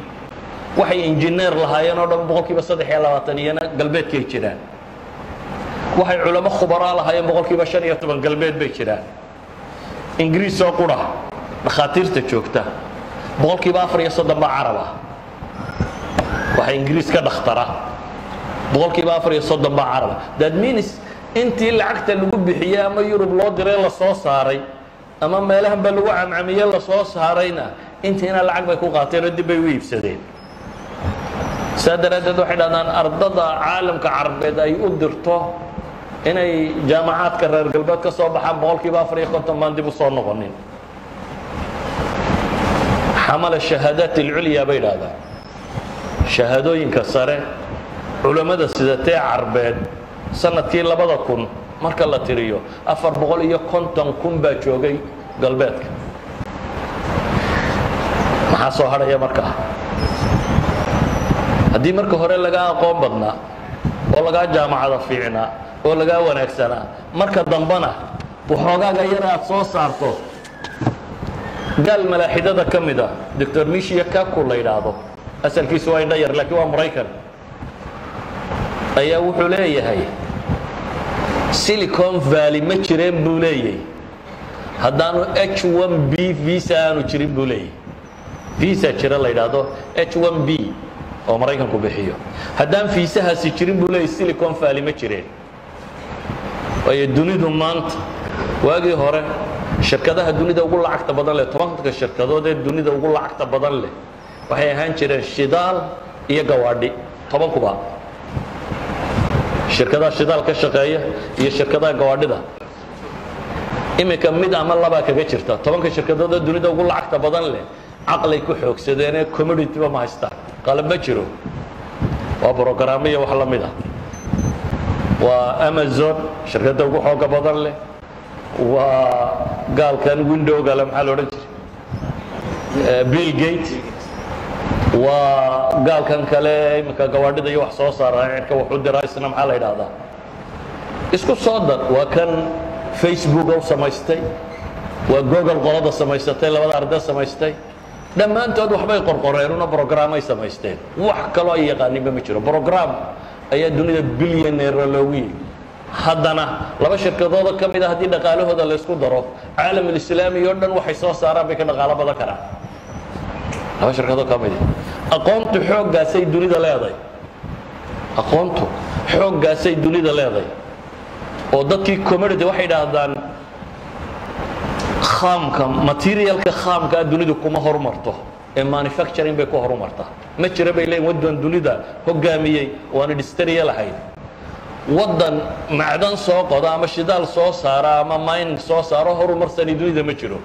waxay injineer lahaayeen oo dhan boqolkiiba saddex iyo labaatan iyana galbeedkay jiraan. Waxay culamo khubaraa lahaayeen boqolkiiba shan iyo toban galbeed bay jiraan. Ingiriis oo qura dhakhaatiirta joogta boqolkiiba afar iyo soddon baa carab ah. Waxaa ingiriis ka dhakhtara boqolkiiba afar iyo soddon baa carab ah. That means intii lacagta lagu bixiyey ama yurub loo diray la saaray ama meelahan ba lagu camcamiye la saarayna intiina lacag bay ku qaateen oo dib bay u iibsadeen saa daraaddeed waxay dhahdaan ardada caalamka carabeed ay u dirto inay jaamacaadka reer galbeed ka soo baxaan boqolkiiba afar iyo konton baan dib u soo noqonin. Xamala shahaadaat alculyaa bay dhahdaan shahaadooyinka sare culammada sidatee carbeed sannadkii labada kun marka la tiriyo afar boqol iyo konton kun baa joogay galbeedka. Maxaa soo hadhaya markaa haddii marka hore lagaa aqoon badnaa oo lagaa jaamacada fiicnaa oo lagaa wanaagsanaa marka dambana waxoogaaga yara aad soo saarto. Gaal malaaxidada ka mid a doctor mishiya kaku la yidhaahdo. Asalkiisu waa indha yar laakiin waa maraykan. Ayaa wuxuu leeyahay silicon valley ma jireen buu leeyahay haddaanu h one b visa aanu jirin buu leeyahay visa jira la yidhaahdo h one b oo maraykanku bixiyo. Haddaan fiisahaasi jirin buu leeyahay silicon valley ma jireen. Waayo dunidu maanta waagii hore shirkadaha dunida ugu lacagta badan leh tobanka shirkadood ee dunida ugu lacagta badan leh waxay ahaan jireen shidaal iyo gawaadhi. Tobankuba shirkadaha shidaal ka shaqeeya iyo shirkadaha gawaadhida. Iminka mid ama labaa kaga jirta. Tobanka shirkadood ee dunida ugu lacagta badan leh caqlay ku xoogsadeenee commodityba ma haystaan qalab ma jiro. Waa brogaraamo iyo wax la ah. Waa amazon shirkadda ugu xooga badan leh. Waa gaalkan windowgale maxaa la jiray? Bill gate waa gaalkan kale iminka gawaadhida iyo wax soo saara cirka wax u dira maxaa la yidhaahdaa? Isku soo dar. Waa kan facebook u samaystay. Waa google qolada samaysatay labada arday samaystay dhammaantood waxbay qorqoreen una brograamay samaysteen. Wax kaloo ay yaqaaninba ma jiro. Brogram ayaa dunida bilyaneera loogu yimi haddana laba shirkadooda ka mid a haddii dhaqaalahooda laysku daro caalamulislaami oo dhan waxay soo saaraan bay ka dhaqaalo badan karaan. Laba shirkadood ka mid aqoontu xooggaasay dunida leeday. Aqoontu xooggaasay dunida leeday. Oo dadkii commodity waxay idhaahdaan khaamka materialka khaamkaa dunidu kuma horumarto ee manufacturing bay ku horumartaa ma jira bay leeyiin waddan dunida hogaamiyey oo aan industria lahayn waddan macdan soo qoda ama shidaal soo saara ama mining soo saaro horumarsani dunida ma jiro.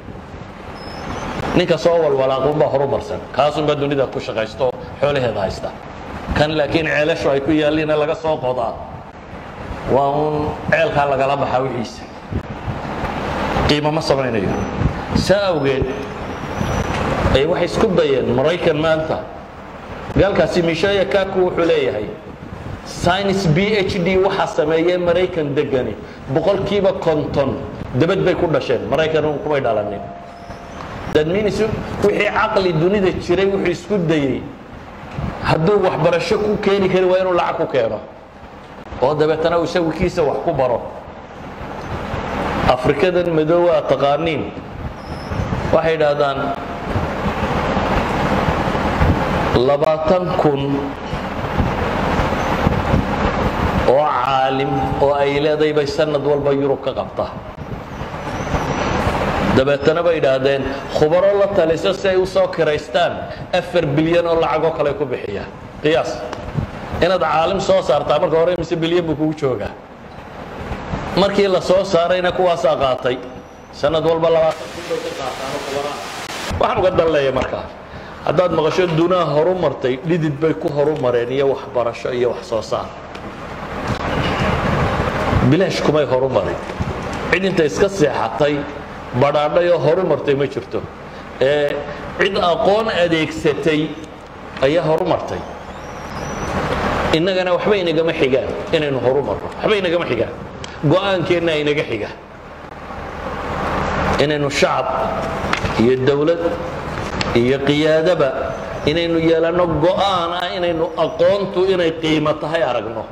Ninka soo walwalaaqunbaa horumarsan kaasunbaa dunida ku shaqaysto oo xoolaheeda haysta. Kan laakiin ceelashu ay ku yaalliina laga soo qodaa waa uun ceelkaa lagala baxaa wixiisa qiimo ma samaynayo. Saa awgeed ay waxay isku dayeen maraykan maanta. Gaalkaasi mishaya kaku wuxuu leeyahay science b h d waxaa sameeyee maraykan degani boqolkiiba konton debad bay ku dhasheen maraykan kumay dhalanin dadminis wixii caqli dunida jiray wuxuu isku dayey hadduu waxbarasho ku keeni kari waa inuu lacag ku keeno. Oo dabeetana uu isagikiisa wax ku baro afrikadan madoowa a taqaaniin. Waxay idhaahdaan labaatan kun oo caalim oo ay leedahay bay sanad walba yurub ka qabta. Dabeetana bay idhaahdeen khubaro la taliso si ay u soo kiraystaan afar bilyan oo lacagoo kale ku bixiya. Qiyaas. Inaad caalim soo saartaa marka hore mise bilyan buu kugu joogaa markii la soo saarayna kuwaasaa qaatay. Sanad walba waxaan uga danleeya markaa haddaad maqasho dunaa horu martay dhidid bay ku horu mareen iyo waxbarasho iyo wax soo saar. Bilaash kumay cid inta iska seexatay badhaadhay oo horu martay ma jirto. Ee cid aqoon adeegsatay ayaa horu martay innagana waxba inagama xigaan inaynu horu waxba inagama xigaan go'aankeenna inaga xiga. Inaynu shacab iyo dowlad iyo qiyaadaba inaynu yeelanno go'aan ah inaynu aqoontu inay qiimo tahay aragno.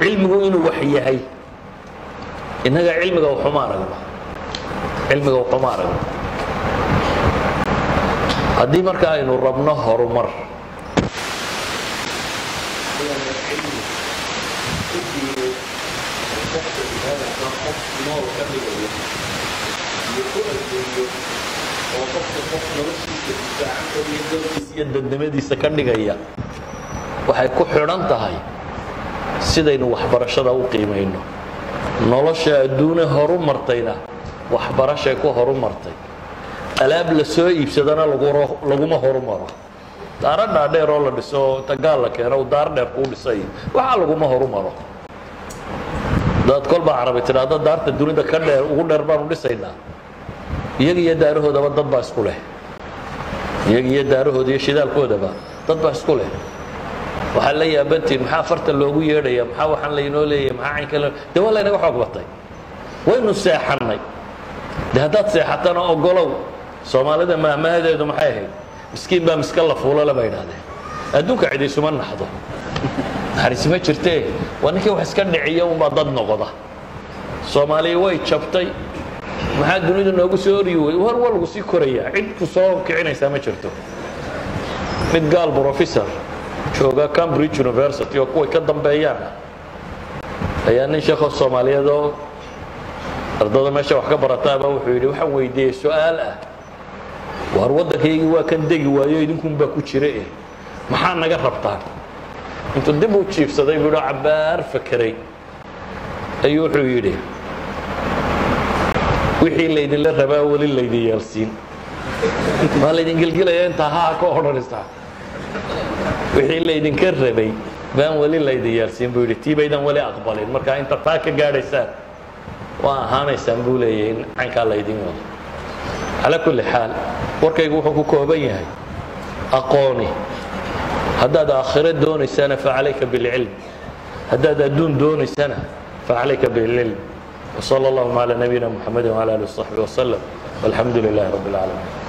Cilmigu inuu wax yahay. Innaga cilmiga waxuma aragno. Cilmiga waxuma aragno. Haddii marka aynu rabno horumar qof noloshiisa difaacan iyo dadnimadiisa ka dhigaya waxay ku xidhan tahay sidaynu waxbarashada u qiimayno. Nolosha adduune horu martayna waxbarashay ku horu martay alaab la soo iibsadana laguma horumaro. Daaro dhaadheer oo la dhiso tagaal la keeno u daar dheer kuu dhisay waxaa laguma horumaro daad kolbaa carabi tidhaahda daarta dunida ka dheer ugu dheer baanu dhisaynaa. Iyaga iyo daarahoodaba dad baa isku leh. Iyaga iyo daarahooda iyo shidaalkoodaba dad baa isku leh. Waxaa la yaabantiin maxaa farta loogu yeedhaya maxaa waxaan laynoo leeyahay maxaa caynka dee waa laynaga xoog batay waynu seexannay. Dee haddaad seexatana ogolow soomaalida mahmahadeedu maxay ahayd? Miskiin baa miska la fuulale bay idhahdeen adduunka cid naxdo naxariis ma jirtee waa ninkii wax iska dhiciya unbaa dad noqda. Soomaaliya way jabtay. Maxaa dunida noogu soo oryi wey war waa lagu sii korayaa. Cid ku soo kicinaysaa ma jirto. Mid gaal professor jooga cambridge university oo kuway ka dambeeyaan. Ayaa nin sheekho soomaaliyeed oo ardada meesha wax ka barataaba wuxuu yidhi waxaan weydiiyey su'aal ah. Waar waddankaygii waa kan degi waayo idinkunbaa ku jira eh. Maxaa naga rabtaan intuu dib u jiifsaday buu cabbaar fakeray ayuu wuxuu yidhi wixii laydinla rabaa weli laydin yeelsiin maa laydin gelgelaya intaa haa ka odhanaysaa wixii laydinka rabay baan weli laydin yeelsiin buu yidhi. Tii baydan weli aqbalin. Markaa inta taa ka gaadhaysaan waa ahaanaysaan buu leeyahay in caynkaa laydin wado. Calaa kulli xaal warkaygu wuxuu ku kooban yahay aqooni haddaad aakhiro doonaysana facalayka bilcilm haddaad adduun doonaysana facalayka bilcilm وصلى اللهم على نبينا محمد وعلى اله وصحبه وسلم والحمد لله رب العالمين